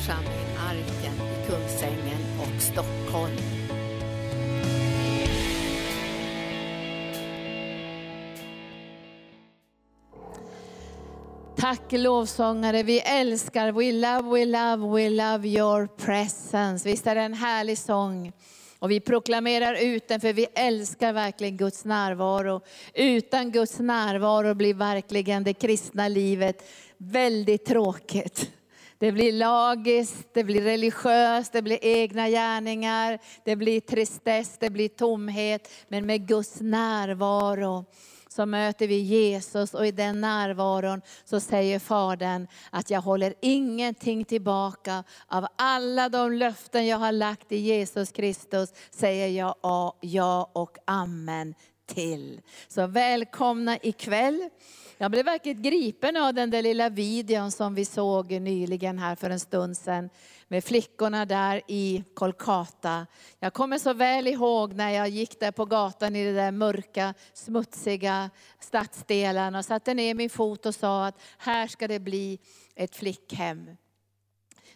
församling Arken i Kungsängen och Stockholm. Tack lovsångare, vi älskar, we love, we love, we love your presence. Visst är det en härlig sång? Och vi proklamerar ut den för vi älskar verkligen Guds närvaro. Utan Guds närvaro blir verkligen det kristna livet väldigt tråkigt. Det blir lagiskt, det blir religiöst, det blir egna gärningar, det blir tristess, det blir tomhet. Men med Guds närvaro så möter vi Jesus och i den närvaron så säger Fadern att jag håller ingenting tillbaka. Av alla de löften jag har lagt i Jesus Kristus säger jag ja och amen till. Så välkomna ikväll. Jag blev verkligen gripen av den där lilla videon som vi såg nyligen här för en stund sedan med flickorna där i Kolkata. Jag kommer så väl ihåg när jag gick där på gatan i den där mörka, smutsiga stadsdelen och satte ner min fot och sa att här ska det bli ett flickhem.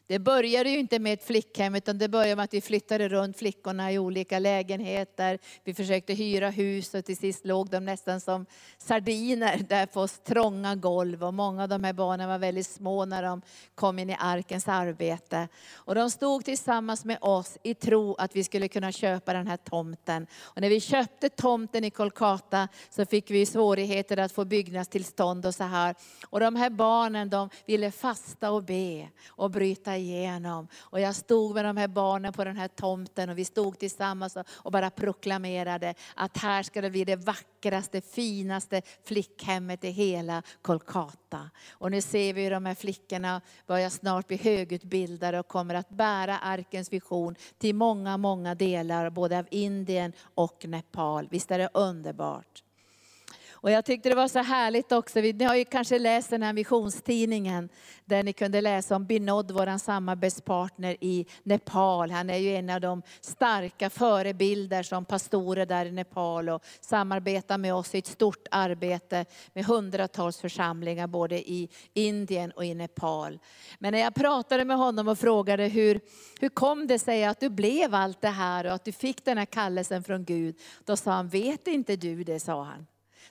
Det började ju inte med ett flickhem, utan det började med att vi flyttade runt flickorna i olika lägenheter. Vi försökte hyra hus och till sist låg de nästan som sardiner där på trånga golv. Och många av de här barnen var väldigt små när de kom in i arkens arbete. Och de stod tillsammans med oss i tro att vi skulle kunna köpa den här tomten. Och när vi köpte tomten i Kolkata så fick vi svårigheter att få byggnadstillstånd och så här. Och de här barnen de ville fasta och be och bryta igenom. Och jag stod med de här barnen på den här tomten och vi stod tillsammans och bara proklamerade att här ska det bli det vackraste, finaste flickhemmet i hela Kolkata. Och nu ser vi hur de här flickorna börjar snart bli högutbildade och kommer att bära arkens vision till många, många delar, både av Indien och Nepal. Visst är det underbart? Och jag tyckte det var så härligt också, ni har ju kanske läst den här missionstidningen, där ni kunde läsa om Binod, vår samarbetspartner i Nepal. Han är ju en av de starka förebilder som pastorer där i Nepal och samarbetar med oss i ett stort arbete med hundratals församlingar både i Indien och i Nepal. Men när jag pratade med honom och frågade hur, hur kom det sig att du blev allt det här och att du fick den här kallelsen från Gud, då sa han, vet inte du det, sa han.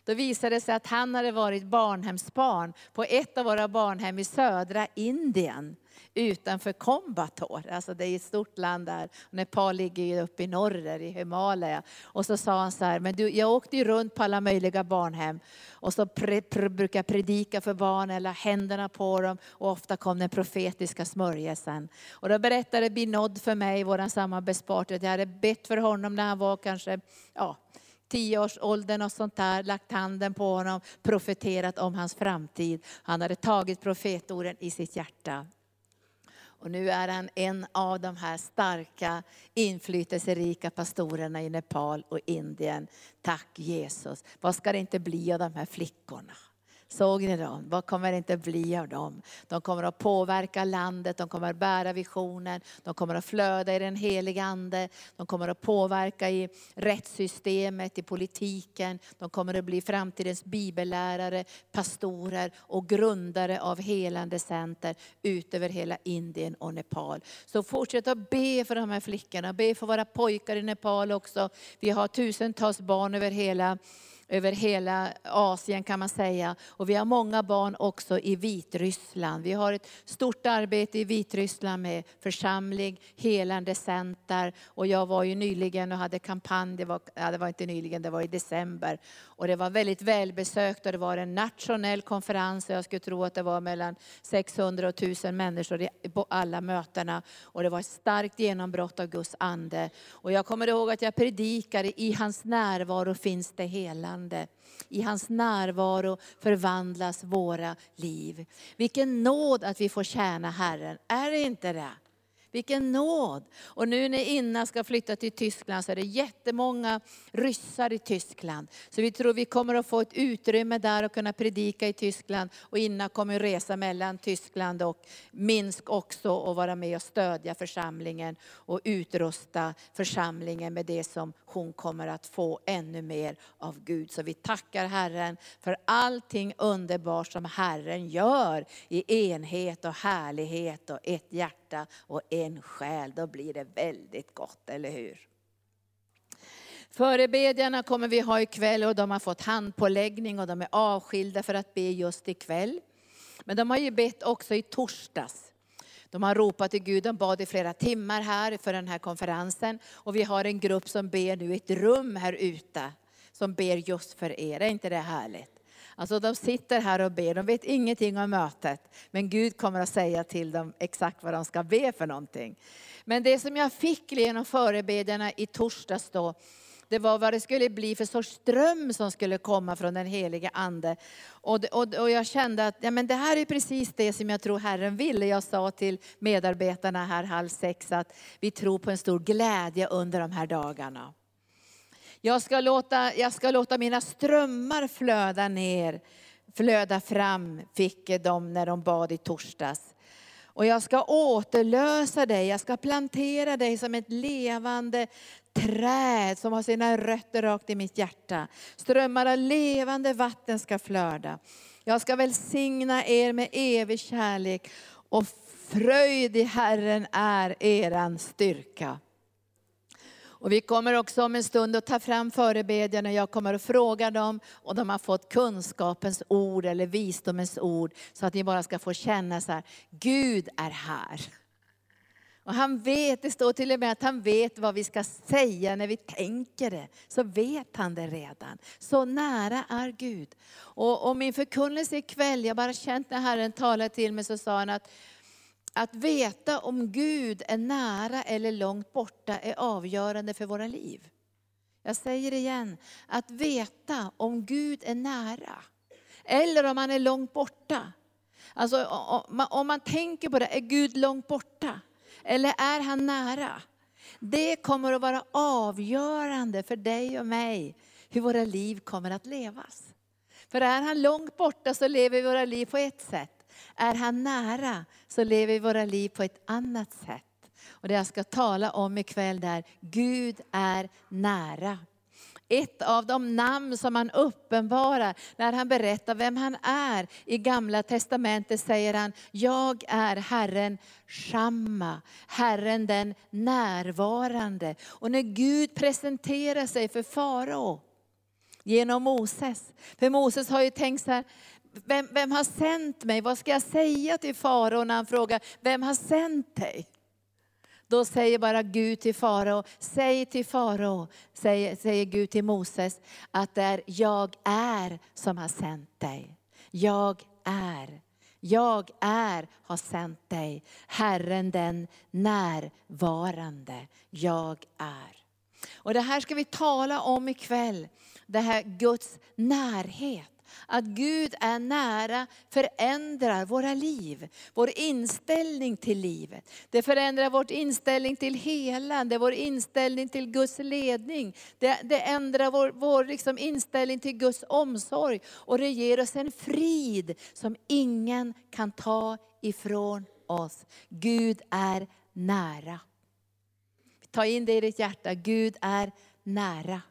Då visade det sig att han hade varit barnhemsbarn på ett av våra barnhem i södra Indien utanför Kombator. Alltså det är ett stort land där. Nepal ligger ju uppe i norr i Himalaya. Och så sa han så här, men du, jag åkte ju runt på alla möjliga barnhem och så pre, pre, brukar jag predika för barnen, eller händerna på dem och ofta kom den profetiska smörjelsen. Och då berättade Binod för mig, vår samarbetspartner, att jag hade bett för honom när han var kanske ja, tioårsåldern och sånt där, lagt handen på honom, profeterat om hans framtid. Han hade tagit profetorden i sitt hjärta. Och nu är han en av de här starka, inflytelserika pastorerna i Nepal och Indien. Tack Jesus. Vad ska det inte bli av de här flickorna? Såg ni dem? Vad kommer det inte bli av dem? De kommer att påverka landet, de kommer att bära visionen, de kommer att flöda i den heliga Ande, de kommer att påverka i rättssystemet, i politiken, de kommer att bli framtidens bibellärare, pastorer och grundare av helande center ut över hela Indien och Nepal. Så fortsätt att be för de här flickorna, be för våra pojkar i Nepal också. Vi har tusentals barn över hela över hela Asien kan man säga. Och vi har många barn också i Vitryssland. Vi har ett stort arbete i Vitryssland med församling, helande center. Och jag var ju nyligen och hade kampanj, det var, ja, det var inte nyligen, det var i december. Och det var väldigt välbesökt och det var en nationell konferens. Jag skulle tro att det var mellan 600 och 1000 människor på alla mötena. Och det var ett starkt genombrott av Guds ande. Och jag kommer ihåg att jag predikade, i hans närvaro finns det hela helande. I hans närvaro förvandlas våra liv. Vilken nåd att vi får tjäna Herren, är det inte det? Vilken nåd! Och nu när Inna ska flytta till Tyskland så är det jättemånga ryssar i Tyskland. Så vi tror vi kommer att få ett utrymme där och kunna predika i Tyskland. Och Inna kommer att resa mellan Tyskland och Minsk också och vara med och stödja församlingen och utrusta församlingen med det som hon kommer att få ännu mer av Gud. Så vi tackar Herren för allting underbart som Herren gör i enhet och härlighet och ett hjärta och en själ. Då blir det väldigt gott, eller hur? Förebedjarna kommer vi ha ikväll och de har fått handpåläggning och de är avskilda för att be just ikväll. Men de har ju bett också i torsdags. De har ropat till Gud, de bad i flera timmar här för den här konferensen. Och vi har en grupp som ber nu i ett rum här ute, som ber just för er. Är inte det härligt? Alltså de sitter här och ber, de vet ingenting om mötet. Men Gud kommer att säga till dem exakt vad de ska be för någonting. Men det som jag fick genom förebedjarna i torsdags då, det var vad det skulle bli för sorts ström som skulle komma från den helige Ande. Och, och, och jag kände att ja, men det här är precis det som jag tror Herren vill. Jag sa till medarbetarna här halv sex att vi tror på en stor glädje under de här dagarna. Jag ska låta, jag ska låta mina strömmar flöda ner, flöda fram, fick de när de bad i torsdags. Och jag ska återlösa dig, jag ska plantera dig som ett levande träd som har sina rötter rakt i mitt hjärta. Strömmar av levande vatten ska flöda. Jag ska välsigna er med evig kärlek och fröjd i Herren är eran styrka. Och vi kommer också om en stund att ta fram förebedjarna. Jag kommer att fråga dem och de har fått kunskapens ord eller visdomens ord. Så att ni bara ska få känna så här, Gud är här. Och han vet, det står till och med att han vet vad vi ska säga när vi tänker det. Så vet han det redan. Så nära är Gud. Och, och min förkunnelse ikväll, jag bara känt när Herren talade till mig så sa han att att veta om Gud är nära eller långt borta är avgörande för våra liv. Jag säger det igen, att veta om Gud är nära eller om han är långt borta. Alltså om man tänker på det, är Gud långt borta? Eller är han nära? Det kommer att vara avgörande för dig och mig, hur våra liv kommer att levas. För är han långt borta så lever vi våra liv på ett sätt. Är han nära så lever vi våra liv på ett annat sätt. Och det jag ska tala om ikväll är Gud är nära. Ett av de namn som han uppenbarar när han berättar vem han är. I gamla testamentet säger han, jag är Herren Shamma, Herren den närvarande. Och när Gud presenterar sig för farao genom Moses. För Moses har ju tänkt så här, vem, vem har sänt mig? Vad ska jag säga till farao när han frågar, vem har sänt dig? Då säger bara Gud till farao, säg till farao, säger, säger Gud till Moses, att det är jag är som har sänt dig. Jag är. Jag är har sänt dig. Herren den närvarande. Jag är. Och det här ska vi tala om ikväll. Det här Guds närhet. Att Gud är nära förändrar våra liv, vår inställning till livet. Det förändrar vår inställning till helande, vår inställning till Guds ledning. Det, det ändrar vår, vår liksom inställning till Guds omsorg. Och det ger oss en frid som ingen kan ta ifrån oss. Gud är nära. Ta in det i ditt hjärta, Gud är nära.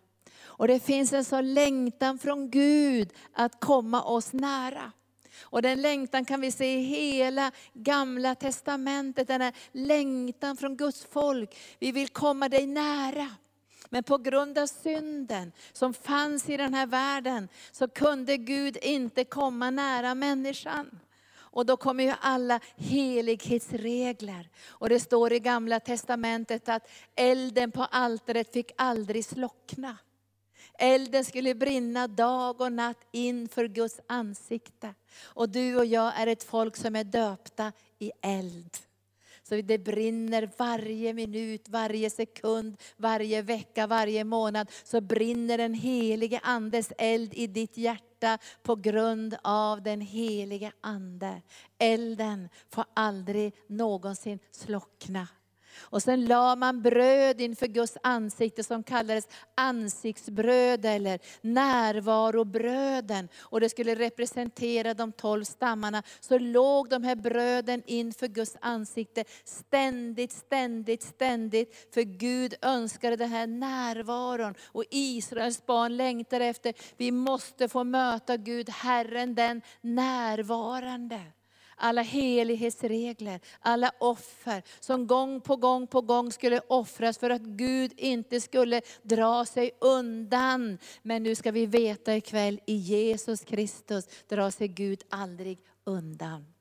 Och det finns en sån längtan från Gud att komma oss nära. Och den längtan kan vi se i hela gamla testamentet, den här längtan från Guds folk. Vi vill komma dig nära. Men på grund av synden som fanns i den här världen så kunde Gud inte komma nära människan. Och då kommer ju alla helighetsregler. Och det står i gamla testamentet att elden på altaret fick aldrig slockna. Elden skulle brinna dag och natt inför Guds ansikte. Och du och jag är ett folk som är döpta i eld. Så det brinner varje minut, varje sekund, varje vecka, varje månad. Så brinner den helige Andes eld i ditt hjärta på grund av den helige Ande. Elden får aldrig någonsin slockna. Och sen la man bröd inför Guds ansikte som kallades ansiktsbröd eller närvarobröden. Och det skulle representera de tolv stammarna. Så låg de här bröden inför Guds ansikte ständigt, ständigt, ständigt. För Gud önskade den här närvaron. Och Israels barn längtar efter, vi måste få möta Gud, Herren den närvarande alla helighetsregler, alla offer som gång på gång på gång skulle offras för att Gud inte skulle dra sig undan. Men nu ska vi veta ikväll, i Jesus Kristus drar sig Gud aldrig undan.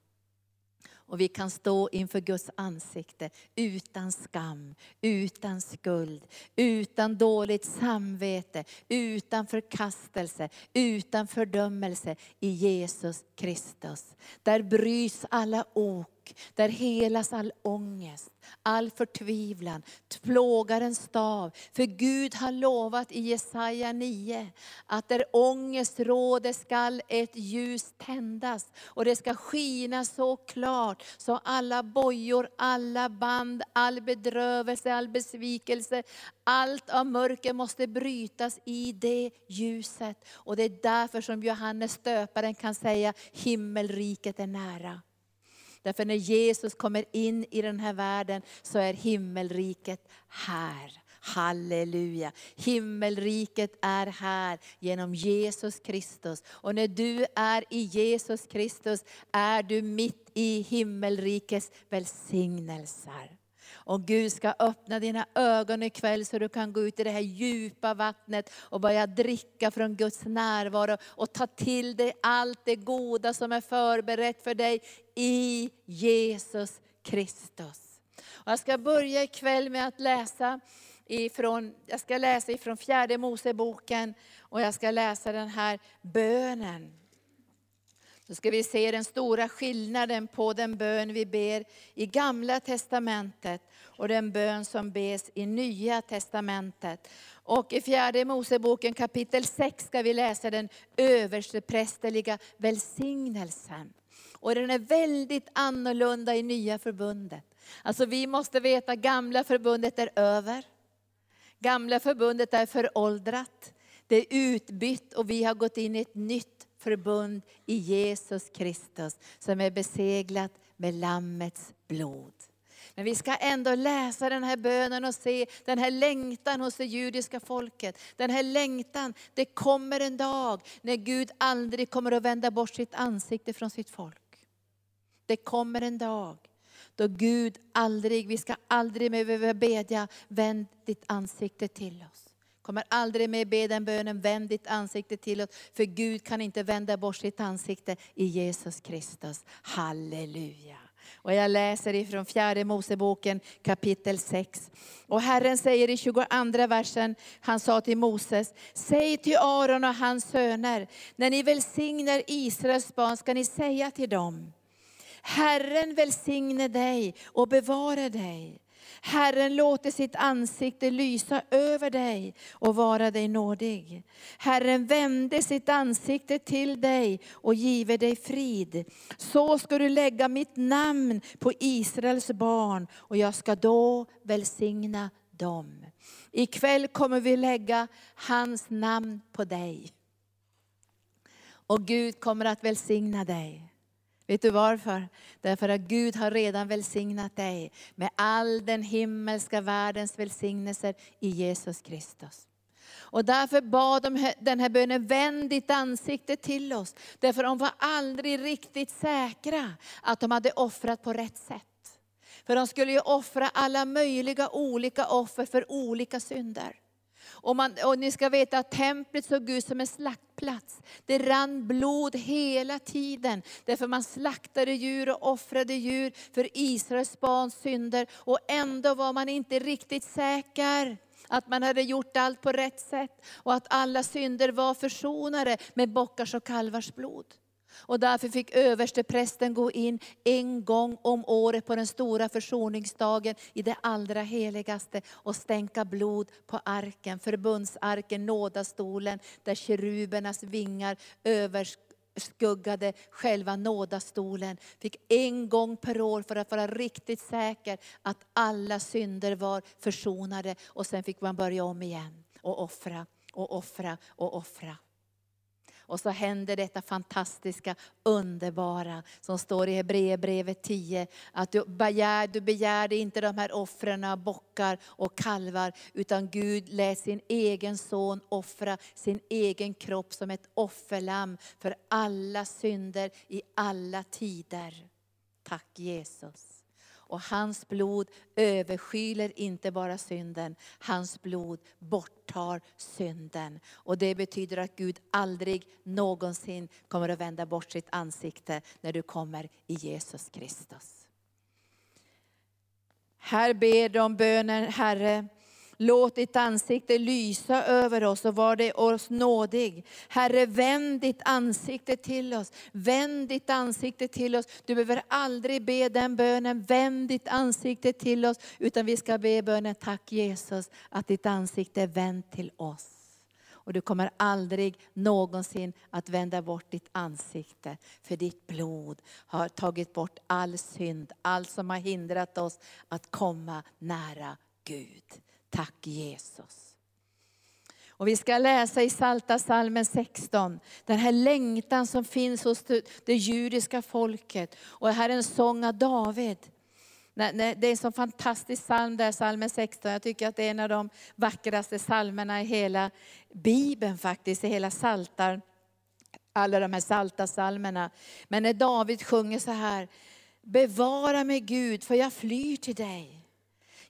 Och vi kan stå inför Guds ansikte utan skam, utan skuld, utan dåligt samvete, utan förkastelse, utan fördömelse i Jesus Kristus. Där bryts alla ok, där helas all ångest, all förtvivlan, plågarens stav. För Gud har lovat i Jesaja 9 att där ångest råder skall ett ljus tändas. Och det ska skina så klart så alla bojor, alla band, all bedrövelse, all besvikelse, allt av mörker måste brytas i det ljuset. Och det är därför som Johannes stöparen kan säga himmelriket är nära. Därför när Jesus kommer in i den här världen så är himmelriket här. Halleluja. Himmelriket är här genom Jesus Kristus. Och när du är i Jesus Kristus är du mitt i himmelrikets välsignelser. Och Gud ska öppna dina ögon ikväll så du kan gå ut i det här djupa vattnet och börja dricka från Guds närvaro och ta till dig allt det goda som är förberett för dig i Jesus Kristus. Och jag ska börja ikväll med att läsa ifrån, jag ska läsa ifrån fjärde Moseboken och jag ska läsa den här bönen. Så ska vi se den stora skillnaden på den bön vi ber i gamla testamentet och den bön som bes i nya testamentet. Och i fjärde Moseboken kapitel 6 ska vi läsa den översteprästerliga välsignelsen. Och den är väldigt annorlunda i nya förbundet. Alltså vi måste veta gamla förbundet är över. Gamla förbundet är föråldrat. Det är utbytt och vi har gått in i ett nytt förbund i Jesus Kristus som är beseglat med Lammets blod. Men vi ska ändå läsa den här bönen och se den här längtan hos det judiska folket. Den här längtan, det kommer en dag när Gud aldrig kommer att vända bort sitt ansikte från sitt folk. Det kommer en dag då Gud aldrig, vi ska aldrig mer behöva bedja, vänd ditt ansikte till oss. Kommer aldrig mer be den bönen, vänd ditt ansikte till oss. För Gud kan inte vända bort sitt ansikte i Jesus Kristus. Halleluja. Och jag läser ifrån fjärde Moseboken kapitel 6. Och Herren säger i 22 versen, han sa till Moses, säg till Aron och hans söner, när ni välsignar Israels barn ska ni säga till dem, Herren välsigne dig och bevara dig. Herren låter sitt ansikte lysa över dig och vara dig nådig. Herren vände sitt ansikte till dig och give dig frid. Så ska du lägga mitt namn på Israels barn och jag ska då välsigna dem. Ikväll kommer vi lägga hans namn på dig. Och Gud kommer att välsigna dig. Vet du varför? Därför att Gud har redan välsignat dig med all den himmelska världens välsignelser i Jesus Kristus. Och därför bad de den här bönen, vänd ditt ansikte till oss. Därför de var aldrig riktigt säkra att de hade offrat på rätt sätt. För de skulle ju offra alla möjliga olika offer för olika synder. Och, man, och ni ska veta att templet såg ut som en slaktplats. Det rann blod hela tiden. Därför man slaktade djur och offrade djur för Israels barns synder. Och ändå var man inte riktigt säker att man hade gjort allt på rätt sätt. Och att alla synder var försonade med bockars och kalvars blod. Och därför fick översteprästen gå in en gång om året på den stora försoningsdagen i det allra heligaste och stänka blod på arken, förbundsarken, nådastolen, där kerubernas vingar överskuggade själva nådastolen. Fick en gång per år för att vara riktigt säker att alla synder var försonade. Och sen fick man börja om igen och offra och offra och offra. Och så händer detta fantastiska, underbara som står i Hebreerbrevet 10. Att du, begär, du begärde inte de här offren av bockar och kalvar, utan Gud lät sin egen son offra sin egen kropp som ett offerlamm för alla synder i alla tider. Tack Jesus. Och hans blod överskyler inte bara synden, hans blod borttar synden. Och det betyder att Gud aldrig någonsin kommer att vända bort sitt ansikte när du kommer i Jesus Kristus. Här ber de bönen, Herre, Låt ditt ansikte lysa över oss och var det oss nådig. Herre, vänd ditt ansikte till oss. Vänd ditt ansikte till oss. Du behöver aldrig be den bönen, vänd ditt ansikte till oss. Utan vi ska be bönen, tack Jesus att ditt ansikte är vänt till oss. Och du kommer aldrig någonsin att vända bort ditt ansikte. För ditt blod har tagit bort all synd, allt som har hindrat oss att komma nära Gud. Tack Jesus. Och vi ska läsa i Salta salmen 16, den här längtan som finns hos det judiska folket. Och det här är en sång av David. Det är en så fantastisk psalm, där, salmen 16. Jag tycker att det är en av de vackraste psalmerna i hela Bibeln faktiskt, i hela Saltar. Alla de här salta salmerna. Men när David sjunger så här, bevara mig Gud, för jag flyr till dig.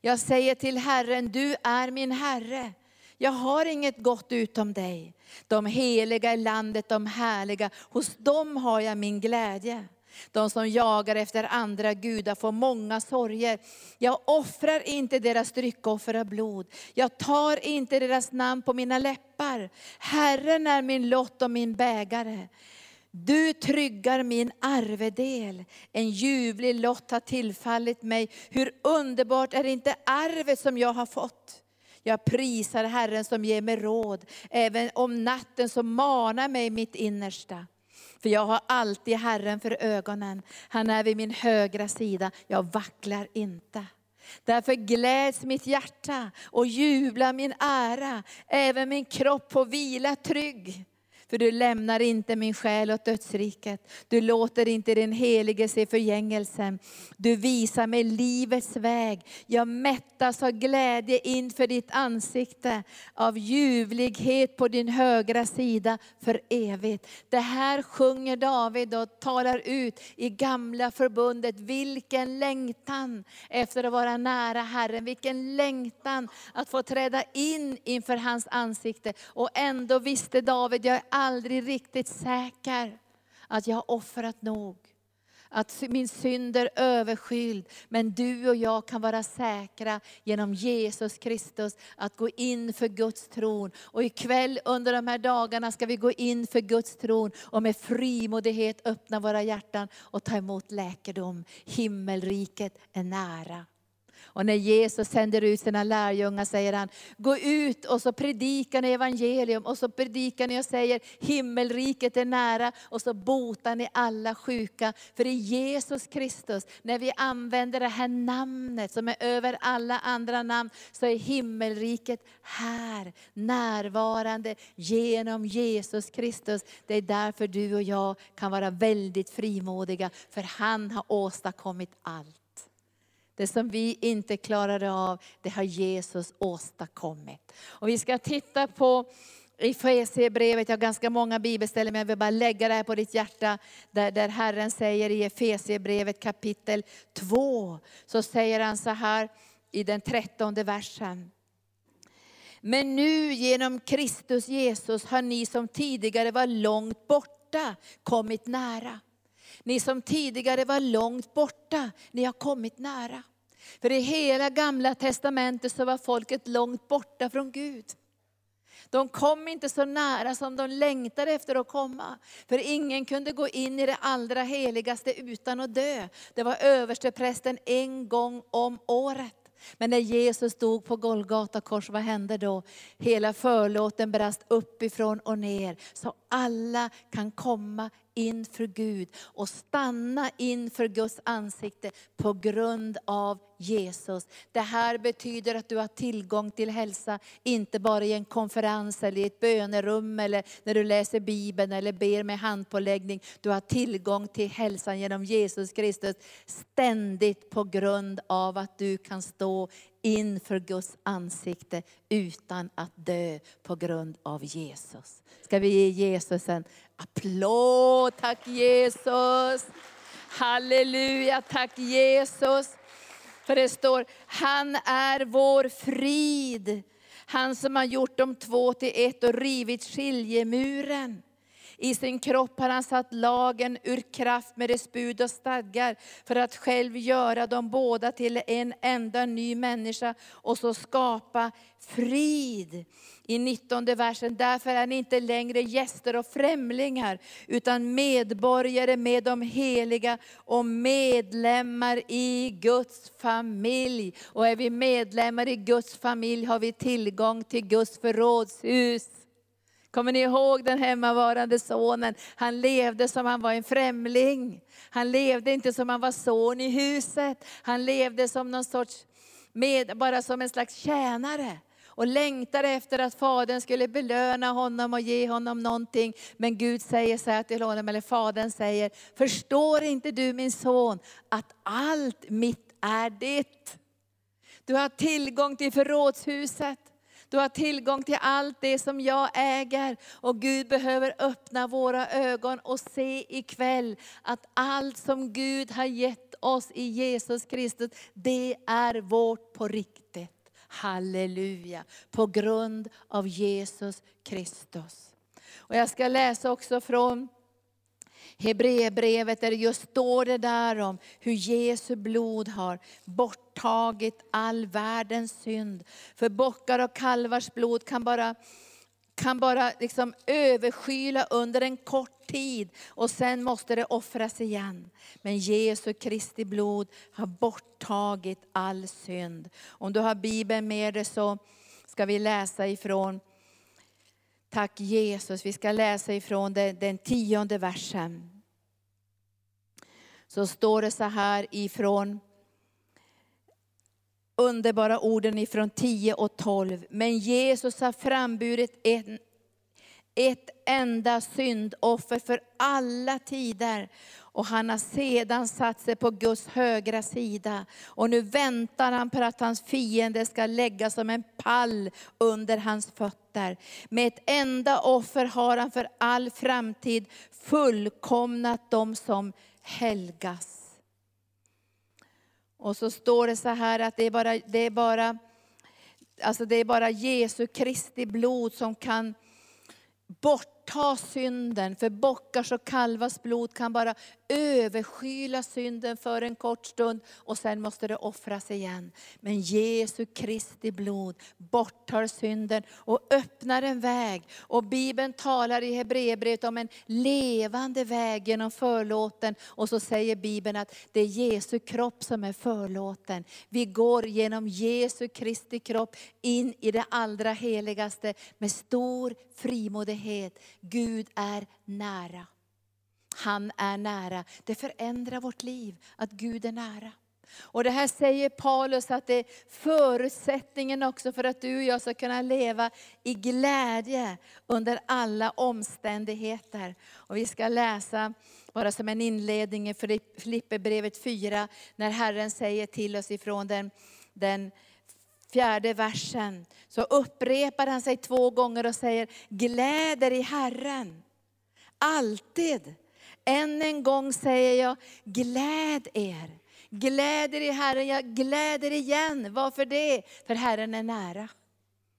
Jag säger till Herren, du är min Herre. Jag har inget gott utom dig. De heliga i landet, de härliga, hos dem har jag min glädje. De som jagar efter andra gudar får många sorger. Jag offrar inte deras dryckoffer av blod. Jag tar inte deras namn på mina läppar. Herren är min lott och min bägare. Du tryggar min arvedel. En ljuvlig lott har tillfallit mig. Hur underbart är inte arvet som jag har fått? Jag prisar Herren som ger mig råd, även om natten som manar mig mitt innersta. För jag har alltid Herren för ögonen. Han är vid min högra sida, jag vacklar inte. Därför gläds mitt hjärta och jublar min ära. Även min kropp får vila trygg. För du lämnar inte min själ åt dödsriket. Du låter inte din helige se förgängelsen. Du visar mig livets väg. Jag mättas av glädje inför ditt ansikte. Av ljuvlighet på din högra sida för evigt. Det här sjunger David och talar ut i gamla förbundet. Vilken längtan efter att vara nära Herren. Vilken längtan att få träda in inför hans ansikte. Och ändå visste David, jag är aldrig riktigt säker att jag har offrat nog. Att min synd är överskyld. Men du och jag kan vara säkra genom Jesus Kristus att gå in för Guds tron. Och ikväll under de här dagarna ska vi gå in för Guds tron och med frimodighet öppna våra hjärtan och ta emot läkedom. Himmelriket är nära. Och när Jesus sänder ut sina lärjungar säger han, gå ut och så predikar ni evangelium och så predikar ni och säger himmelriket är nära och så botar ni alla sjuka. För i Jesus Kristus, när vi använder det här namnet som är över alla andra namn, så är himmelriket här, närvarande genom Jesus Kristus. Det är därför du och jag kan vara väldigt frimodiga, för han har åstadkommit allt. Det som vi inte klarade av, det har Jesus åstadkommit. Och vi ska titta på i Efesierbrevet, jag har ganska många bibelställen men jag vill bara lägga det här på ditt hjärta. Där, där Herren säger i Efesierbrevet kapitel 2, så säger han så här i den trettonde versen. Men nu genom Kristus Jesus har ni som tidigare var långt borta kommit nära. Ni som tidigare var långt borta, ni har kommit nära. För i hela gamla testamentet så var folket långt borta från Gud. De kom inte så nära som de längtade efter att komma. För ingen kunde gå in i det allra heligaste utan att dö. Det var översteprästen en gång om året. Men när Jesus stod på Golgata kors, vad hände då? Hela förlåten brast uppifrån och ner. Så alla kan komma inför Gud och stanna inför Guds ansikte på grund av Jesus. Det här betyder att du har tillgång till hälsa, inte bara i en konferens eller i ett bönerum eller när du läser Bibeln eller ber med handpåläggning. Du har tillgång till hälsan genom Jesus Kristus ständigt på grund av att du kan stå inför Guds ansikte utan att dö på grund av Jesus. Ska vi ge Jesus en applåd? Tack Jesus! Halleluja, tack Jesus! För det står, han är vår frid. Han som har gjort de två till ett och rivit skiljemuren. I sin kropp har han satt lagen ur kraft med dess bud och stadgar för att själv göra dem båda till en enda ny människa och så skapa frid. I 19 versen, därför är ni inte längre gäster och främlingar, utan medborgare med de heliga och medlemmar i Guds familj. Och är vi medlemmar i Guds familj har vi tillgång till Guds förrådshus. Kommer ni ihåg den hemmavarande sonen? Han levde som han var en främling. Han levde inte som han var son i huset. Han levde som någon sorts, med, bara som en slags tjänare. Och längtade efter att fadern skulle belöna honom och ge honom någonting. Men Gud säger så här till honom, eller fadern säger, förstår inte du min son att allt mitt är ditt? Du har tillgång till förrådshuset. Du har tillgång till allt det som jag äger. Och Gud behöver öppna våra ögon och se ikväll att allt som Gud har gett oss i Jesus Kristus, det är vårt på riktigt. Halleluja! På grund av Jesus Kristus. Och jag ska läsa också från Hebreerbrevet där det just står det där om hur Jesu blod har borttagit all världens synd. För bockar och kalvars blod kan bara, kan bara liksom överskyla under en kort tid och sen måste det offras igen. Men Jesu Kristi blod har borttagit all synd. Om du har Bibeln med dig så ska vi läsa ifrån Tack Jesus. Vi ska läsa ifrån den, den tionde versen. Så står det så här ifrån underbara orden ifrån 10 och 12. Men Jesus har framburit ett, ett enda syndoffer för alla tider. Och han har sedan satt sig på Guds högra sida. Och nu väntar han på att hans fiende ska lägga som en pall under hans fötter. Med ett enda offer har han för all framtid fullkomnat dem som helgas. Och så står det så här att det är bara, det är bara, alltså det är bara Jesu Kristi blod som kan bort bortta synden. För bockars och kalvars blod kan bara överskyla synden för en kort stund och sen måste det offras igen. Men Jesu Kristi blod borttar synden och öppnar en väg. Och Bibeln talar i Hebreerbrevet om en levande väg genom förlåten. Och så säger Bibeln att det är Jesu kropp som är förlåten. Vi går genom Jesu Kristi kropp in i det allra heligaste med stor frimodighet. Gud är nära. Han är nära. Det förändrar vårt liv, att Gud är nära. Och det här säger Paulus att det är förutsättningen också för att du och jag ska kunna leva i glädje under alla omständigheter. Och vi ska läsa, bara som en inledning i Filipperbrevet 4, när Herren säger till oss ifrån den, den fjärde versen. Så upprepar han sig två gånger och säger, gläder i Herren. Alltid. Än en gång säger jag, gläd er. Gläd er i Herren, jag gläder igen. Varför det? För Herren är nära.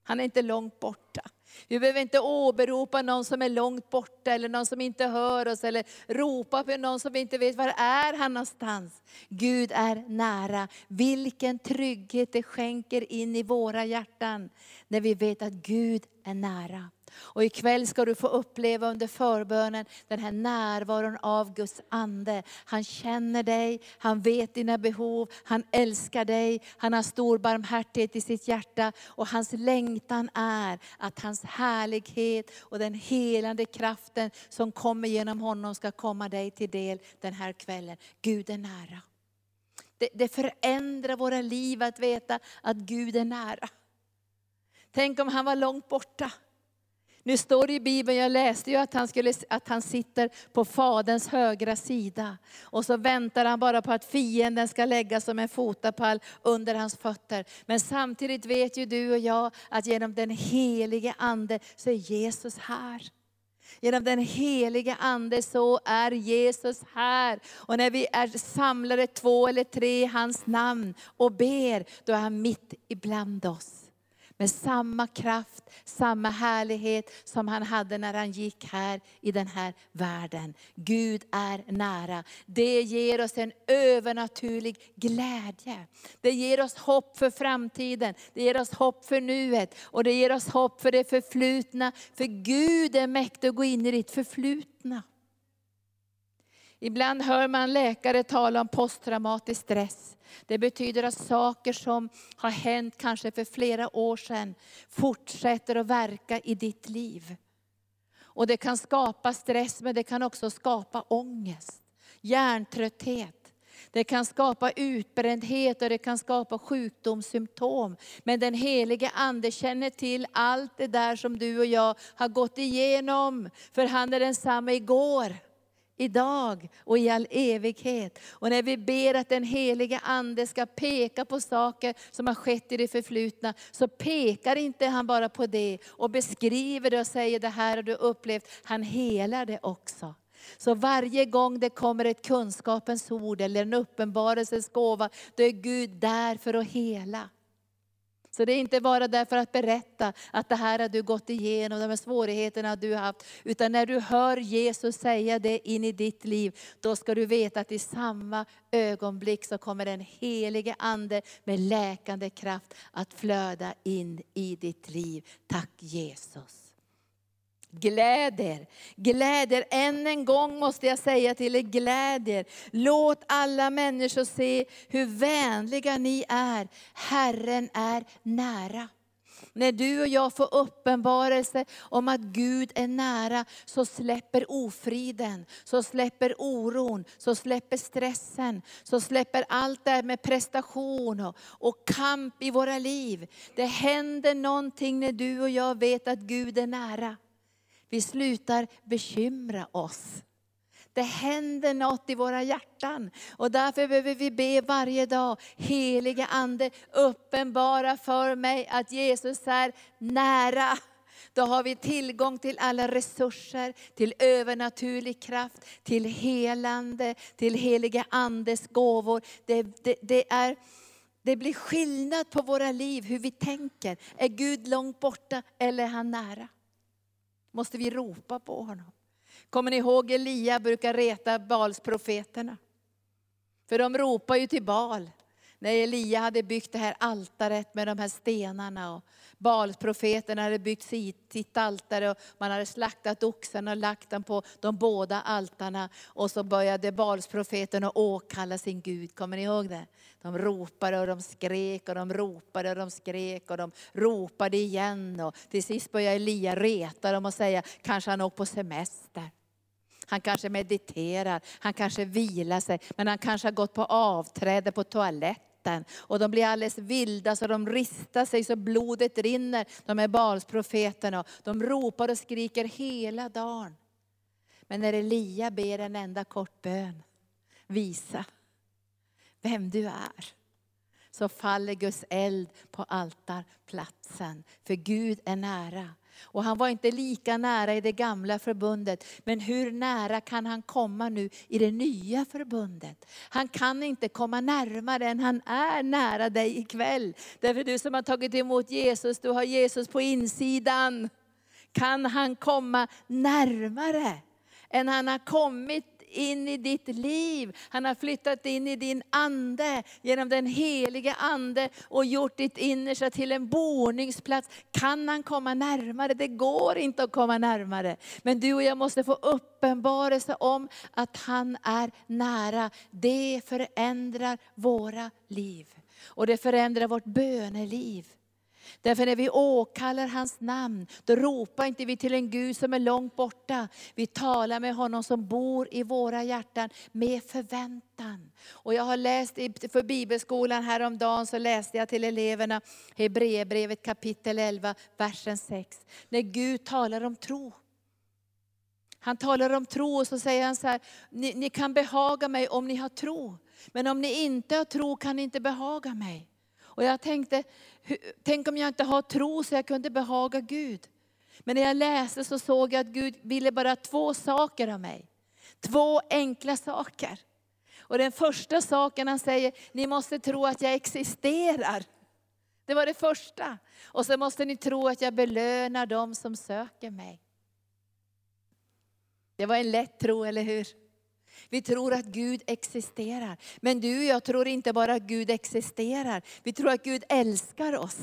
Han är inte långt borta. Vi behöver inte åberopa någon som är långt borta eller någon som inte hör oss eller ropa på någon som vi inte vet var är han någonstans. Gud är nära. Vilken trygghet det skänker in i våra hjärtan när vi vet att Gud är nära. Och ikväll ska du få uppleva under förbönen den här närvaron av Guds ande. Han känner dig, han vet dina behov, han älskar dig, han har stor barmhärtighet i sitt hjärta. Och hans längtan är att hans härlighet och den helande kraften som kommer genom honom ska komma dig till del den här kvällen. Gud är nära. Det, det förändrar våra liv att veta att Gud är nära. Tänk om han var långt borta. Nu står det i Bibeln, jag läste ju att han, skulle, att han sitter på Faderns högra sida. Och så väntar han bara på att fienden ska lägga som en fotapall under hans fötter. Men samtidigt vet ju du och jag att genom den helige Ande så är Jesus här. Genom den helige Ande så är Jesus här. Och när vi är samlade två eller tre i hans namn och ber, då är han mitt ibland oss med samma kraft, samma härlighet som han hade när han gick här i den här världen. Gud är nära. Det ger oss en övernaturlig glädje. Det ger oss hopp för framtiden, det ger oss hopp för nuet och det ger oss hopp för det förflutna. För Gud är mäktig att gå in i ditt förflutna. Ibland hör man läkare tala om posttraumatisk stress. Det betyder att saker som har hänt kanske för flera år sedan fortsätter att verka i ditt liv. Och det kan skapa stress men det kan också skapa ångest, hjärntrötthet. Det kan skapa utbrändhet och det kan skapa sjukdomssymptom. Men den helige Ande känner till allt det där som du och jag har gått igenom. För han är densamma igår idag och i all evighet. Och när vi ber att den helige Ande ska peka på saker som har skett i det förflutna, så pekar inte han bara på det och beskriver det och säger det här har du upplevt. Han helar det också. Så varje gång det kommer ett kunskapens ord eller en uppenbarelsens gåva, då är Gud där för att hela. Så det är inte bara därför att berätta att det här har du gått igenom, de här svårigheterna du har haft. Utan när du hör Jesus säga det in i ditt liv, då ska du veta att i samma ögonblick så kommer den helige Ande med läkande kraft att flöda in i ditt liv. Tack Jesus. Gläder, gläder. Än en gång måste jag säga till er, gläder. Låt alla människor se hur vänliga ni är. Herren är nära. När du och jag får uppenbarelse om att Gud är nära, så släpper ofriden, så släpper oron, så släpper stressen, så släpper allt det här med prestation och, och kamp i våra liv. Det händer någonting när du och jag vet att Gud är nära. Vi slutar bekymra oss. Det händer något i våra hjärtan. Och därför behöver vi be varje dag, heliga Ande, uppenbara för mig att Jesus är nära. Då har vi tillgång till alla resurser, till övernaturlig kraft, till helande, till heliga Andes gåvor. Det, det, det, är, det blir skillnad på våra liv, hur vi tänker. Är Gud långt borta eller är han nära? Måste vi ropa på honom. Kommer ni ihåg Elia brukar reta Balsprofeterna? För de ropar ju till Bal. När Elia hade byggt det här altaret med de här stenarna. Och Balsprofeten hade byggt sitt altare och man hade slaktat oxen och lagt den på de båda altarna. Och så började Balsprofeten att åkalla sin Gud. Kommer ni ihåg det? De ropade och de skrek och de ropade och de skrek och de ropade igen. Och till sist började Elia reta dem och säga, kanske han åkt på semester. Han kanske mediterar, han kanske vilar sig, men han kanske har gått på avträde på toaletten. Och de blir alldeles vilda så de ristar sig så blodet rinner, de är Balsprofeterna. De ropar och skriker hela dagen. Men när Elia ber en enda kort bön, visa vem du är, så faller Guds eld på altarplatsen. För Gud är nära. Och han var inte lika nära i det gamla förbundet. Men hur nära kan han komma nu i det nya förbundet? Han kan inte komma närmare än han är nära dig ikväll. Därför du som har tagit emot Jesus, du har Jesus på insidan. Kan han komma närmare än han har kommit in i ditt liv. Han har flyttat in i din ande genom den helige ande och gjort ditt innersta till en boningsplats. Kan han komma närmare? Det går inte att komma närmare. Men du och jag måste få uppenbarelse om att han är nära. Det förändrar våra liv. Och det förändrar vårt böneliv. Därför när vi åkallar hans namn, då ropar inte vi till en Gud som är långt borta. Vi talar med honom som bor i våra hjärtan med förväntan. Och jag har läst för bibelskolan häromdagen, så läste jag till eleverna Hebreerbrevet kapitel 11, versen 6. När Gud talar om tro. Han talar om tro och så säger han så här, ni, ni kan behaga mig om ni har tro. Men om ni inte har tro kan ni inte behaga mig. Och jag tänkte, tänk om jag inte har tro så jag kunde behaga Gud. Men när jag läste så såg jag att Gud ville bara två saker av mig. Två enkla saker. Och den första saken han säger, ni måste tro att jag existerar. Det var det första. Och så måste ni tro att jag belönar dem som söker mig. Det var en lätt tro, eller hur? Vi tror att Gud existerar. Men du och jag tror inte bara att Gud existerar. Vi tror att Gud älskar oss.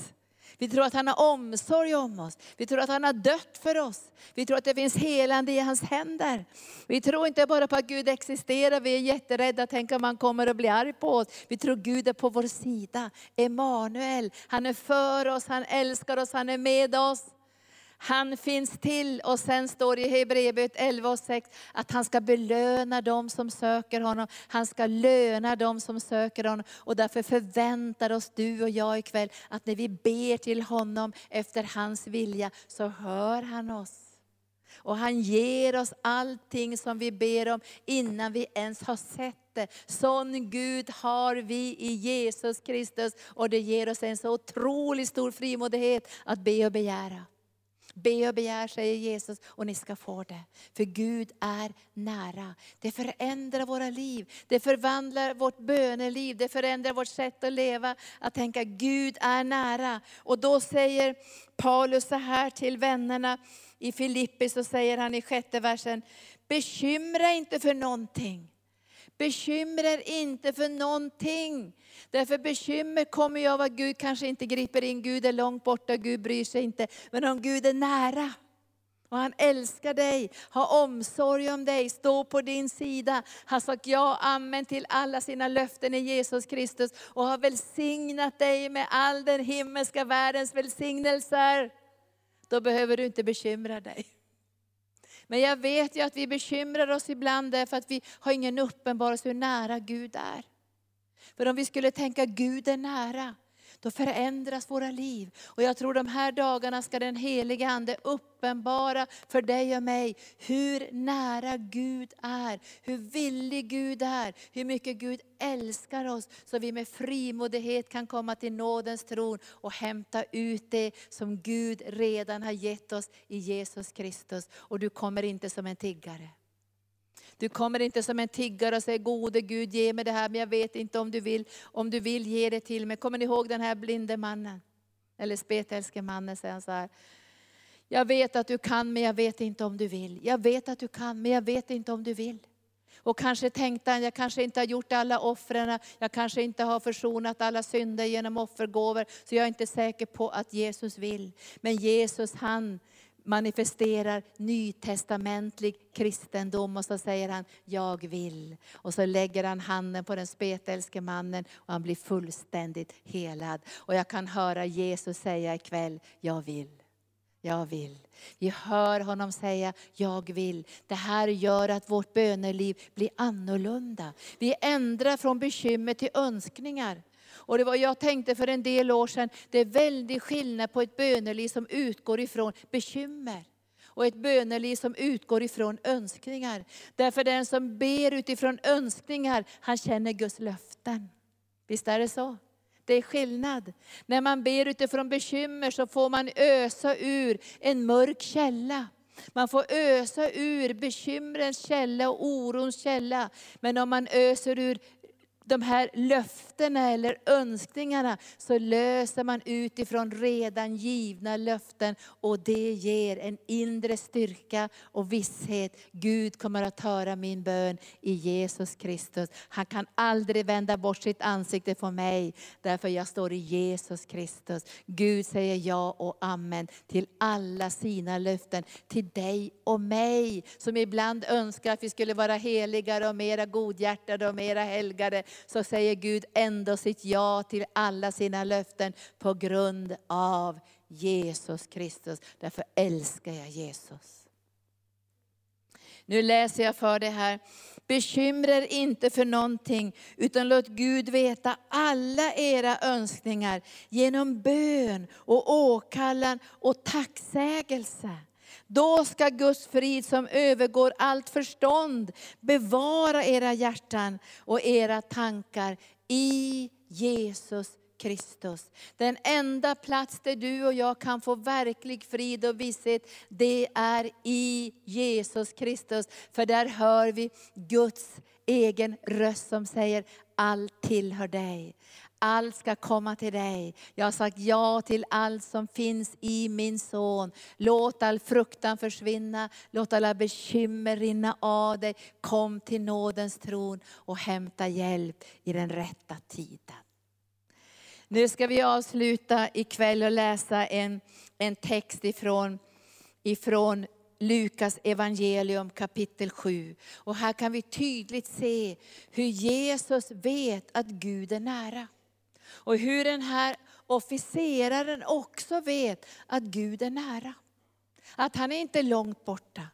Vi tror att han har omsorg om oss. Vi tror att han har dött för oss. Vi tror att det finns helande i hans händer. Vi tror inte bara på att Gud existerar, vi är jätterädda, tänk om han kommer att bli arg på oss. Vi tror Gud är på vår sida. Emanuel, han är för oss, han älskar oss, han är med oss. Han finns till och sen står det i Hebreerbrevet 11 och 6 att han ska belöna dem som söker honom. Han ska löna dem som söker honom. Och därför förväntar oss du och jag ikväll att när vi ber till honom efter hans vilja så hör han oss. Och han ger oss allting som vi ber om innan vi ens har sett det. Sån Gud har vi i Jesus Kristus och det ger oss en så otroligt stor frimodighet att be och begära. Be och begär, säger Jesus, och ni ska få det. För Gud är nära. Det förändrar våra liv. Det förvandlar vårt böneliv. Det förändrar vårt sätt att leva. Att tänka, Gud är nära. Och då säger Paulus så här till vännerna i Filippi, så säger han i sjätte versen, bekymra inte för någonting. Bekymra er inte för någonting. Därför bekymmer kommer ju av att Gud kanske inte griper in. Gud är långt borta, Gud bryr sig inte. Men om Gud är nära, och han älskar dig, har omsorg om dig, står på din sida. Han sagt ja, amen till alla sina löften i Jesus Kristus och har välsignat dig med all den himmelska världens välsignelser. Då behöver du inte bekymra dig. Men jag vet ju att vi bekymrar oss ibland därför att vi har ingen uppenbarelse hur nära Gud är. För om vi skulle tänka Gud är nära, då förändras våra liv. Och jag tror de här dagarna ska den heliga Ande uppenbara för dig och mig hur nära Gud är, hur villig Gud är, hur mycket Gud älskar oss. Så vi med frimodighet kan komma till nådens tron och hämta ut det som Gud redan har gett oss i Jesus Kristus. Och du kommer inte som en tiggare. Du kommer inte som en tiggare och säger, gode Gud ge mig det här, men jag vet inte om du vill, om du vill ge det till mig. Kommer ni ihåg den här blinde mannen? Eller spetälske mannen säger han så här. Jag vet att du kan, men jag vet inte om du vill. Jag vet att du kan, men jag vet inte om du vill. Och kanske tänkte han, jag kanske inte har gjort alla offren, jag kanske inte har försonat alla synder genom offergåvor, så jag är inte säker på att Jesus vill. Men Jesus han manifesterar nytestamentlig kristendom och så säger han, jag vill. Och så lägger han handen på den spetälske mannen och han blir fullständigt helad. Och jag kan höra Jesus säga ikväll, jag vill. Jag vill. Vi hör honom säga, jag vill. Det här gör att vårt böneliv blir annorlunda. Vi ändrar från bekymmer till önskningar. Och det var, jag tänkte för en del år sedan, det är väldigt skillnad på ett böneliv som utgår ifrån bekymmer och ett böneliv som utgår ifrån önskningar. Därför den som ber utifrån önskningar, han känner Guds löften. Visst är det så? Det är skillnad. När man ber utifrån bekymmer så får man ösa ur en mörk källa. Man får ösa ur bekymrens källa och orons källa. Men om man öser ur de här löftena eller önskningarna, så löser man utifrån redan givna löften. Och det ger en inre styrka och visshet. Gud kommer att höra min bön i Jesus Kristus. Han kan aldrig vända bort sitt ansikte från mig, därför jag står i Jesus Kristus. Gud säger ja och amen till alla sina löften, till dig och mig, som ibland önskar att vi skulle vara heligare och mera godhjärtade och mera helgade. Så säger Gud ändå sitt ja till alla sina löften på grund av Jesus Kristus. Därför älskar jag Jesus. Nu läser jag för det här. Bekymra er inte för någonting, utan låt Gud veta alla era önskningar genom bön och åkallan och tacksägelse. Då ska Guds frid som övergår allt förstånd bevara era hjärtan och era tankar i Jesus Kristus. Den enda plats där du och jag kan få verklig frid och visshet, det är i Jesus Kristus. För där hör vi Guds egen röst som säger, allt tillhör dig. Allt ska komma till dig. Jag har sagt ja till allt som finns i min son. Låt all fruktan försvinna, låt alla bekymmer rinna av dig. Kom till nådens tron och hämta hjälp i den rätta tiden. Nu ska vi avsluta ikväll och läsa en, en text ifrån, ifrån Lukas evangelium kapitel 7. Och här kan vi tydligt se hur Jesus vet att Gud är nära. Och hur den här officeraren också vet att Gud är nära. Att han är inte långt borta.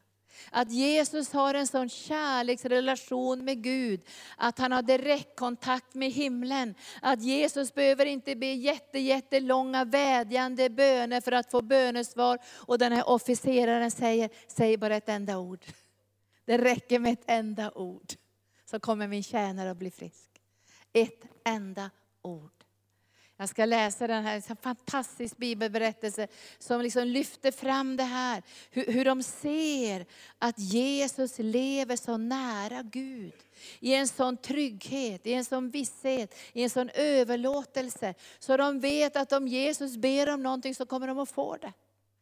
Att Jesus har en sån kärleksrelation med Gud, att han har direktkontakt med himlen. Att Jesus behöver inte be jätte, jättelånga vädjande böner för att få bönesvar. Och den här officeraren säger, säg bara ett enda ord. Det räcker med ett enda ord, så kommer min tjänare att bli frisk. Ett enda ord. Jag ska läsa den här en fantastisk bibelberättelse som liksom lyfter fram det här. Hur, hur de ser att Jesus lever så nära Gud. I en sån trygghet, i en sån visshet, i en sån överlåtelse. Så de vet att om Jesus ber om någonting så kommer de att få det.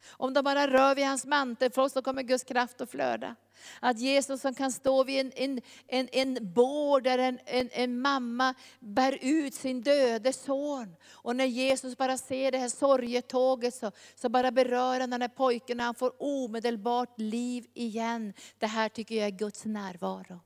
Om de bara rör vid hans mantel så kommer Guds kraft att flöda. Att Jesus som kan stå vid en, en, en, en bår där en, en, en mamma bär ut sin döde son. Och när Jesus bara ser det här sorgetåget så, så bara berör han den här pojken och han får omedelbart liv igen. Det här tycker jag är Guds närvaro.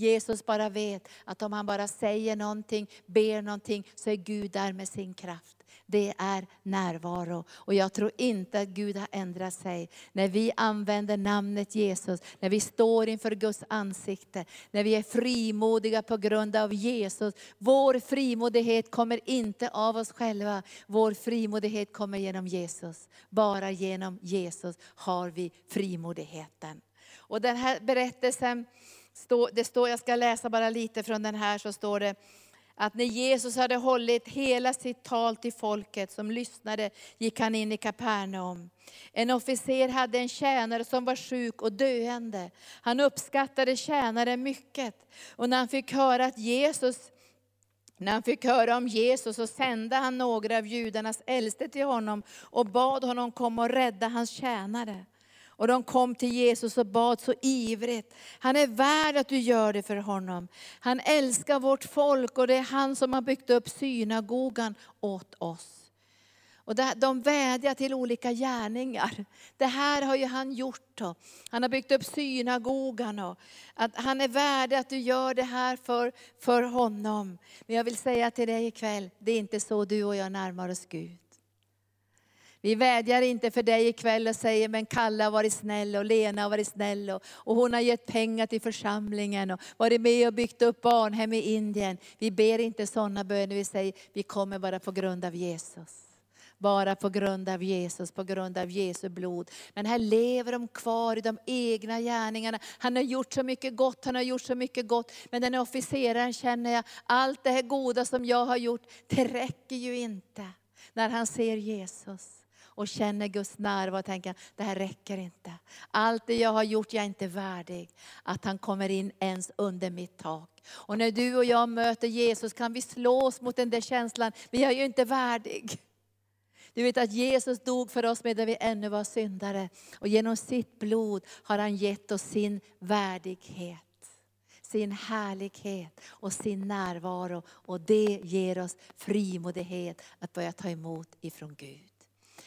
Jesus bara vet att om han bara säger någonting, ber någonting, så är Gud där med sin kraft det är närvaro. Och jag tror inte att Gud har ändrat sig. När vi använder namnet Jesus, när vi står inför Guds ansikte, när vi är frimodiga på grund av Jesus. Vår frimodighet kommer inte av oss själva, vår frimodighet kommer genom Jesus. Bara genom Jesus har vi frimodigheten. Och den här berättelsen, det står, jag ska läsa bara lite från den här, så står det, att när Jesus hade hållit hela sitt tal till folket som lyssnade, gick han in i Kapernaum. En officer hade en tjänare som var sjuk och döende. Han uppskattade tjänaren mycket. Och när han fick höra att Jesus när han fick höra om Jesus så sände han några av judarnas äldste till honom och bad honom komma och rädda hans tjänare. Och de kom till Jesus och bad så ivrigt. Han är värd att du gör det för honom. Han älskar vårt folk och det är han som har byggt upp synagogan åt oss. Och de vädjar till olika gärningar. Det här har ju han gjort. Då. Han har byggt upp synagogan. Och att han är värd att du gör det här för, för honom. Men jag vill säga till dig ikväll, det är inte så du och jag närmar oss Gud. Vi vädjar inte för dig ikväll och säger, men Kalle har varit snäll och Lena har varit snäll och, och hon har gett pengar till församlingen och varit med och byggt upp barnhem i Indien. Vi ber inte sådana böner, vi säger, vi kommer bara på grund av Jesus. Bara på grund av Jesus, på grund av Jesu blod. Men här lever de kvar i de egna gärningarna. Han har gjort så mycket gott, han har gjort så mycket gott. Men den officeraren känner jag, allt det här goda som jag har gjort, det räcker ju inte. När han ser Jesus och känner Guds närvaro och tänker, det här räcker inte. Allt det jag har gjort, jag är inte värdig. Att han kommer in ens under mitt tak. Och när du och jag möter Jesus kan vi slås mot den där känslan, men jag är ju inte värdig. Du vet att Jesus dog för oss medan vi ännu var syndare. Och genom sitt blod har han gett oss sin värdighet sin härlighet och sin närvaro. Och det ger oss frimodighet att börja ta emot ifrån Gud.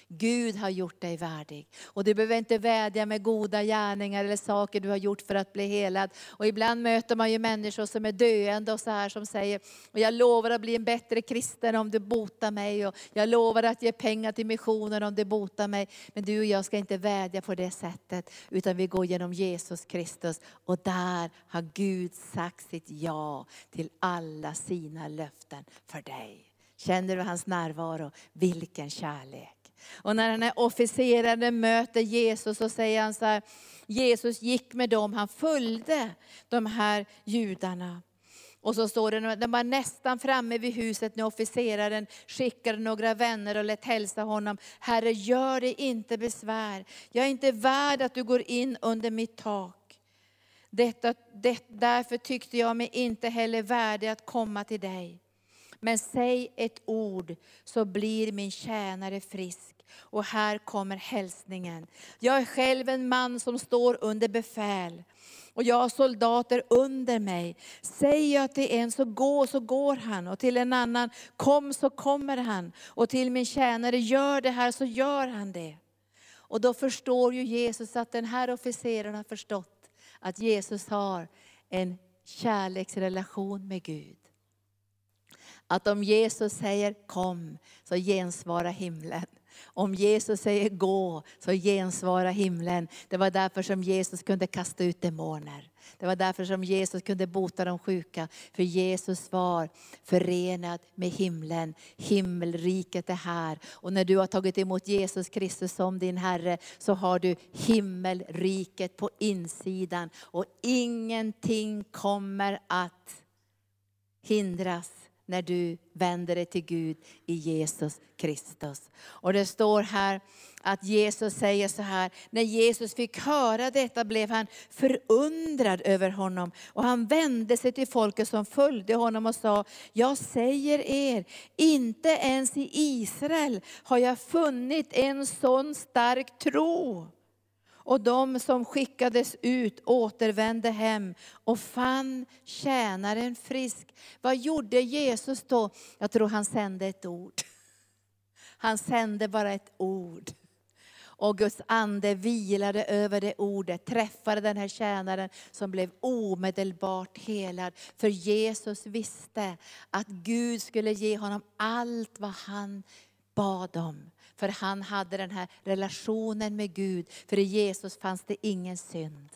Gud har gjort dig värdig. Och du behöver inte vädja med goda gärningar eller saker du har gjort för att bli helad. Och ibland möter man ju människor som är döende och så här som säger, och jag lovar att bli en bättre kristen om du botar mig. Och jag lovar att ge pengar till missionen om du botar mig. Men du och jag ska inte vädja på det sättet, utan vi går genom Jesus Kristus. Och där har Gud sagt sitt ja till alla sina löften för dig. Känner du hans närvaro? Vilken kärlek. Och när den här officeraren möter Jesus så säger han så här, Jesus gick med dem, han följde de här judarna. Och så står det, de var nästan framme vid huset när officeraren skickade några vänner och lät hälsa honom. Herre, gör dig inte besvär. Jag är inte värd att du går in under mitt tak. Detta, det, därför tyckte jag mig inte heller värdig att komma till dig. Men säg ett ord så blir min tjänare frisk. Och här kommer hälsningen. Jag är själv en man som står under befäl. Och jag har soldater under mig. Säger jag till en så gå, så går han. Och till en annan, kom så kommer han. Och till min tjänare, gör det här, så gör han det. Och då förstår ju Jesus att den här officeren har förstått att Jesus har en kärleksrelation med Gud. Att om Jesus säger kom, så gensvarar himlen. Om Jesus säger gå, så gensvarar himlen. Det var därför som Jesus kunde kasta ut demoner. Det var därför som Jesus kunde bota de sjuka. För Jesus var förenad med himlen. Himmelriket är här. Och när du har tagit emot Jesus Kristus som din Herre, så har du himmelriket på insidan. Och ingenting kommer att hindras när du vänder dig till Gud i Jesus Kristus. Och det står här att Jesus säger så här, när Jesus fick höra detta blev han förundrad över honom. Och han vände sig till folket som följde honom och sa, jag säger er, inte ens i Israel har jag funnit en sån stark tro. Och de som skickades ut återvände hem och fann tjänaren frisk. Vad gjorde Jesus då? Jag tror han sände ett ord. Han sände bara ett ord. Och Guds ande vilade över det ordet, träffade den här tjänaren som blev omedelbart helad. För Jesus visste att Gud skulle ge honom allt vad han bad om. För han hade den här relationen med Gud. För i Jesus fanns det ingen synd.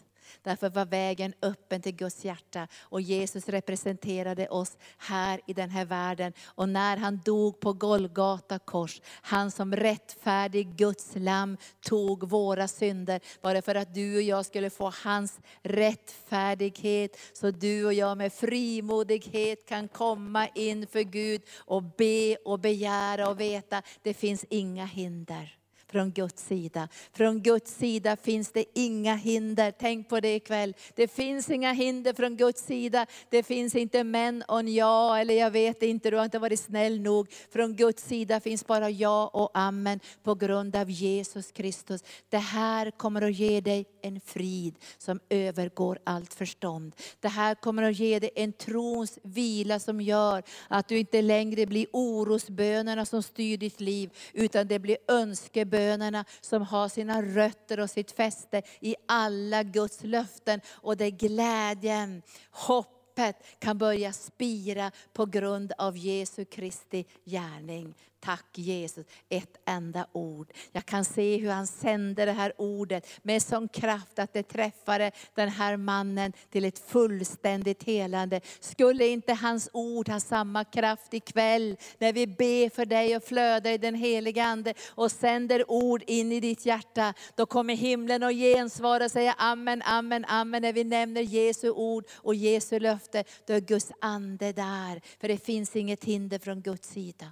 Därför var vägen öppen till Guds hjärta. Och Jesus representerade oss här i den här världen. Och när han dog på Golgata kors, han som rättfärdig Guds lamm tog våra synder. Bara för att du och jag skulle få hans rättfärdighet. Så du och jag med frimodighet kan komma inför Gud och be och begära och veta, det finns inga hinder från Guds sida. Från Guds sida finns det inga hinder. Tänk på det ikväll. Det finns inga hinder från Guds sida. Det finns inte men och ja, eller jag vet inte, du har inte varit snäll nog. Från Guds sida finns bara ja och amen på grund av Jesus Kristus. Det här kommer att ge dig en frid som övergår allt förstånd. Det här kommer att ge dig en trons vila som gör att du inte längre blir orosbönerna som styr ditt liv, utan det blir önskebönerna som har sina rötter och sitt fäste i alla Guds löften. Och det är glädjen, hoppet kan börja spira på grund av Jesu Kristi gärning. Tack Jesus, ett enda ord. Jag kan se hur han sände det här ordet med sån kraft att det träffade den här mannen till ett fullständigt helande. Skulle inte hans ord ha samma kraft ikväll när vi ber för dig och flödar i den heliga Ande och sänder ord in i ditt hjärta. Då kommer himlen och gensvara och säga amen, amen, amen. När vi nämner Jesu ord och Jesu löfte, då är Guds ande där. För det finns inget hinder från Guds sida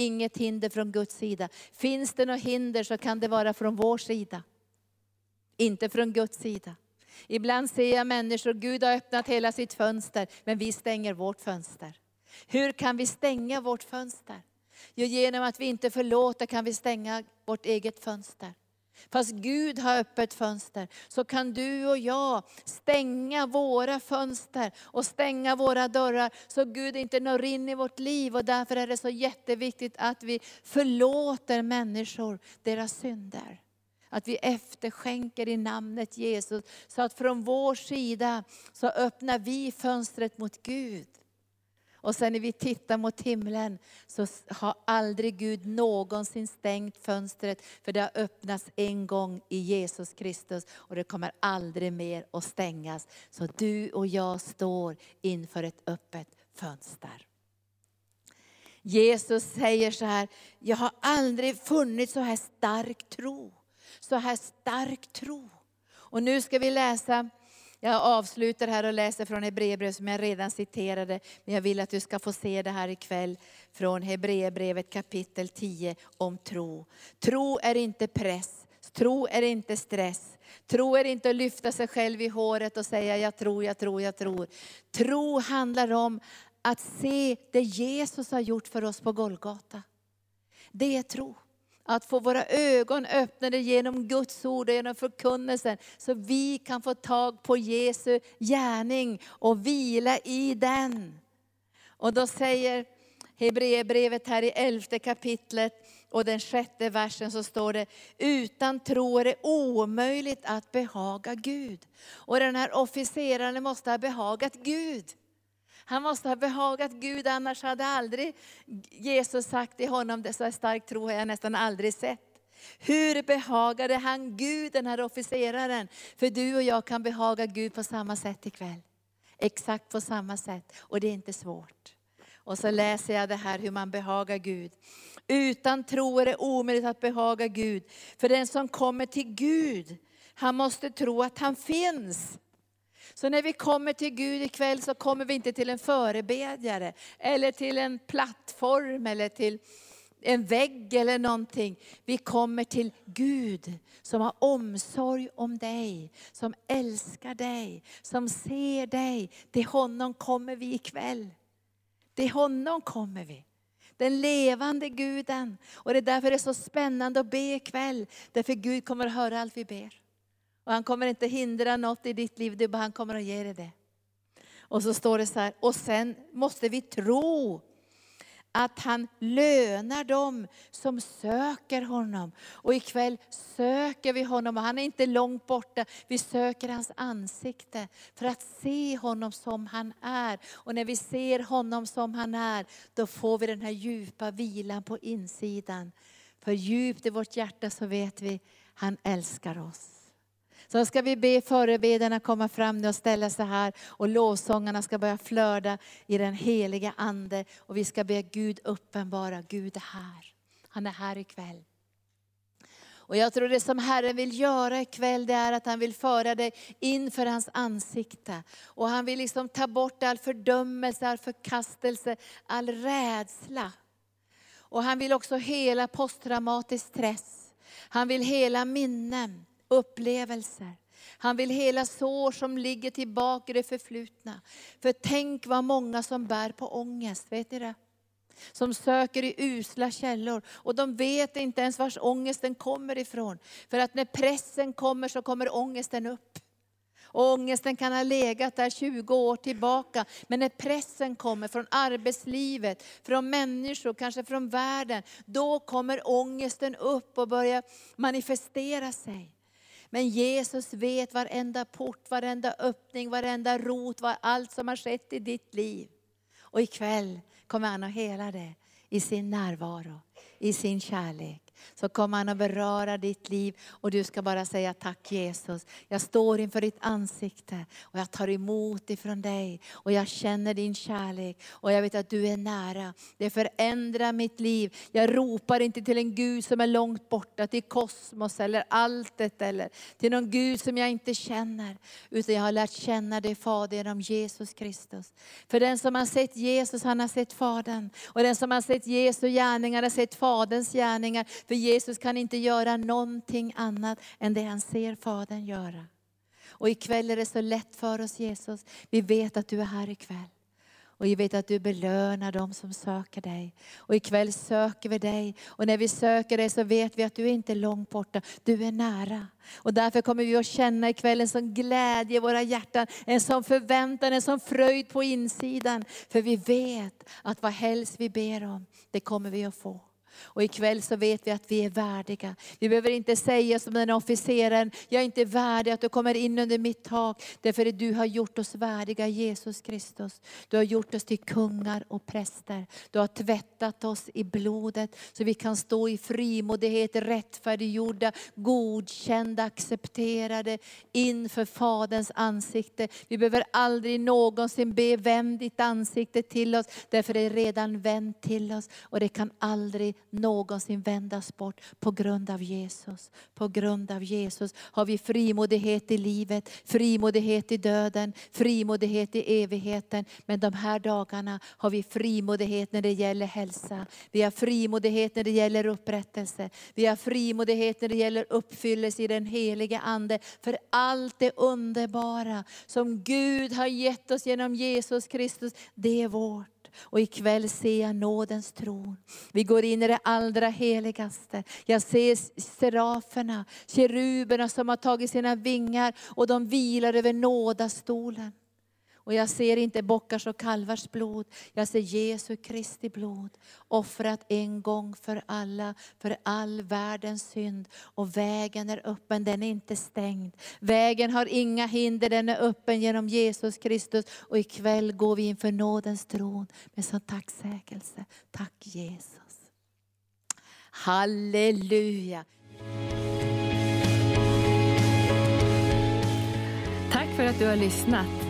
inget hinder från Guds sida. Finns det något hinder så kan det vara från vår sida. Inte från Guds sida. Ibland ser jag människor, Gud har öppnat hela sitt fönster, men vi stänger vårt fönster. Hur kan vi stänga vårt fönster? Jo, genom att vi inte förlåter kan vi stänga vårt eget fönster. Fast Gud har öppet fönster, så kan du och jag stänga våra fönster och stänga våra dörrar, så Gud inte når in i vårt liv. Och därför är det så jätteviktigt att vi förlåter människor deras synder. Att vi efterskänker i namnet Jesus, så att från vår sida så öppnar vi fönstret mot Gud. Och sen när vi tittar mot himlen så har aldrig Gud någonsin stängt fönstret. För det har öppnats en gång i Jesus Kristus och det kommer aldrig mer att stängas. Så du och jag står inför ett öppet fönster. Jesus säger så här, jag har aldrig funnit så här stark tro. Så här stark tro. Och nu ska vi läsa jag avslutar här och läser från Hebreerbrevet som jag redan citerade, men jag vill att du ska få se det här ikväll från Hebreerbrevet kapitel 10 om tro. Tro är inte press, tro är inte stress. Tro är inte att lyfta sig själv i håret och säga jag tror, jag tror, jag tror. Tro handlar om att se det Jesus har gjort för oss på Golgata. Det är tro. Att få våra ögon öppnade genom Guds ord och genom förkunnelsen. Så vi kan få tag på Jesu gärning och vila i den. Och då säger Hebreerbrevet här i elfte kapitlet och den sjätte versen så står det, utan tro är det omöjligt att behaga Gud. Och den här officeraren måste ha behagat Gud. Han måste ha behagat Gud, annars hade aldrig Jesus sagt till honom, det så stark tro har jag nästan aldrig sett. Hur behagade han Gud, den här officeraren? För du och jag kan behaga Gud på samma sätt ikväll. Exakt på samma sätt, och det är inte svårt. Och så läser jag det här hur man behagar Gud. Utan tro är det omöjligt att behaga Gud. För den som kommer till Gud, han måste tro att han finns så när vi kommer till Gud ikväll så kommer vi inte till en förebedjare, eller till en plattform, eller till en vägg eller någonting. Vi kommer till Gud som har omsorg om dig, som älskar dig, som ser dig. Till honom kommer vi ikväll. Till honom kommer vi. Den levande guden. Och det är därför det är så spännande att be ikväll. Därför Gud kommer att höra allt vi ber. Och han kommer inte hindra något i ditt liv, det bara han kommer att ge dig det. Och så står det så här, och sen måste vi tro att han lönar dem som söker honom. Och ikväll söker vi honom och han är inte långt borta. Vi söker hans ansikte för att se honom som han är. Och när vi ser honom som han är, då får vi den här djupa vilan på insidan. För djupt i vårt hjärta så vet vi, han älskar oss. Så ska vi be förebedjarna komma fram nu och ställa sig här och lovsångarna ska börja flöda i den heliga Ande. Och vi ska be Gud uppenbara, Gud är här. Han är här ikväll. Och jag tror det som Herren vill göra ikväll, det är att han vill föra dig inför hans ansikte. Och han vill liksom ta bort all fördömelse, all förkastelse, all rädsla. Och han vill också hela posttraumatisk stress. Han vill hela minnen upplevelser. Han vill hela sår som ligger tillbaka i det förflutna. För tänk vad många som bär på ångest, vet ni det? Som söker i usla källor och de vet inte ens vars ångesten kommer ifrån. För att när pressen kommer så kommer ångesten upp. Och ångesten kan ha legat där 20 år tillbaka. Men när pressen kommer från arbetslivet, från människor, kanske från världen. Då kommer ångesten upp och börjar manifestera sig. Men Jesus vet varenda port, varenda öppning, varenda rot, var allt som har skett i ditt liv. Och ikväll kommer han att hela det i sin närvaro, i sin kärlek så kommer han att beröra ditt liv och du ska bara säga tack Jesus. Jag står inför ditt ansikte och jag tar emot ifrån dig och jag känner din kärlek och jag vet att du är nära. Det förändrar mitt liv. Jag ropar inte till en Gud som är långt borta, till kosmos eller alltet eller till någon Gud som jag inte känner. Utan jag har lärt känna dig Fader genom Jesus Kristus. För den som har sett Jesus, han har sett Fadern. Och den som har sett Jesu gärningar har sett Faderns gärningar. För Jesus kan inte göra någonting annat än det han ser Fadern göra. Och ikväll är det så lätt för oss Jesus. Vi vet att du är här ikväll. Och vi vet att du belönar dem som söker dig. Och ikväll söker vi dig. Och när vi söker dig så vet vi att du är inte är långt borta, du är nära. Och därför kommer vi att känna ikväll en sån glädje i våra hjärtan, en sån förväntan, en sån fröjd på insidan. För vi vet att vad helst vi ber om, det kommer vi att få. Och ikväll så vet vi att vi är värdiga. Vi behöver inte säga som den officeren, jag är inte värdig att du kommer in under mitt tak. Därför att du har gjort oss värdiga Jesus Kristus. Du har gjort oss till kungar och präster. Du har tvättat oss i blodet så vi kan stå i frimodighet, rättfärdiggjorda, godkända, accepterade inför Faderns ansikte. Vi behöver aldrig någonsin be vänd ditt ansikte till oss, därför det är redan vänt till oss och det kan aldrig någonsin vändas bort på grund av Jesus. På grund av Jesus har vi frimodighet i livet, frimodighet i döden, frimodighet i evigheten. Men de här dagarna har vi frimodighet när det gäller hälsa. Vi har frimodighet när det gäller upprättelse. Vi har frimodighet när det gäller uppfyllelse i den helige Ande. För allt det underbara som Gud har gett oss genom Jesus Kristus, det är vårt. Och ikväll ser jag nådens tron. Vi går in i det allra heligaste. Jag ser seraferna, keruberna som har tagit sina vingar och de vilar över nådastolen. Och jag ser inte bockars och kalvars blod, jag ser Jesu Kristi blod. Offrat en gång för alla, för all världens synd. Och vägen är öppen, den är inte stängd. Vägen har inga hinder, den är öppen genom Jesus Kristus. Och ikväll går vi inför nådens tron med sån tacksägelse. Tack Jesus. Halleluja. Tack för att du har lyssnat.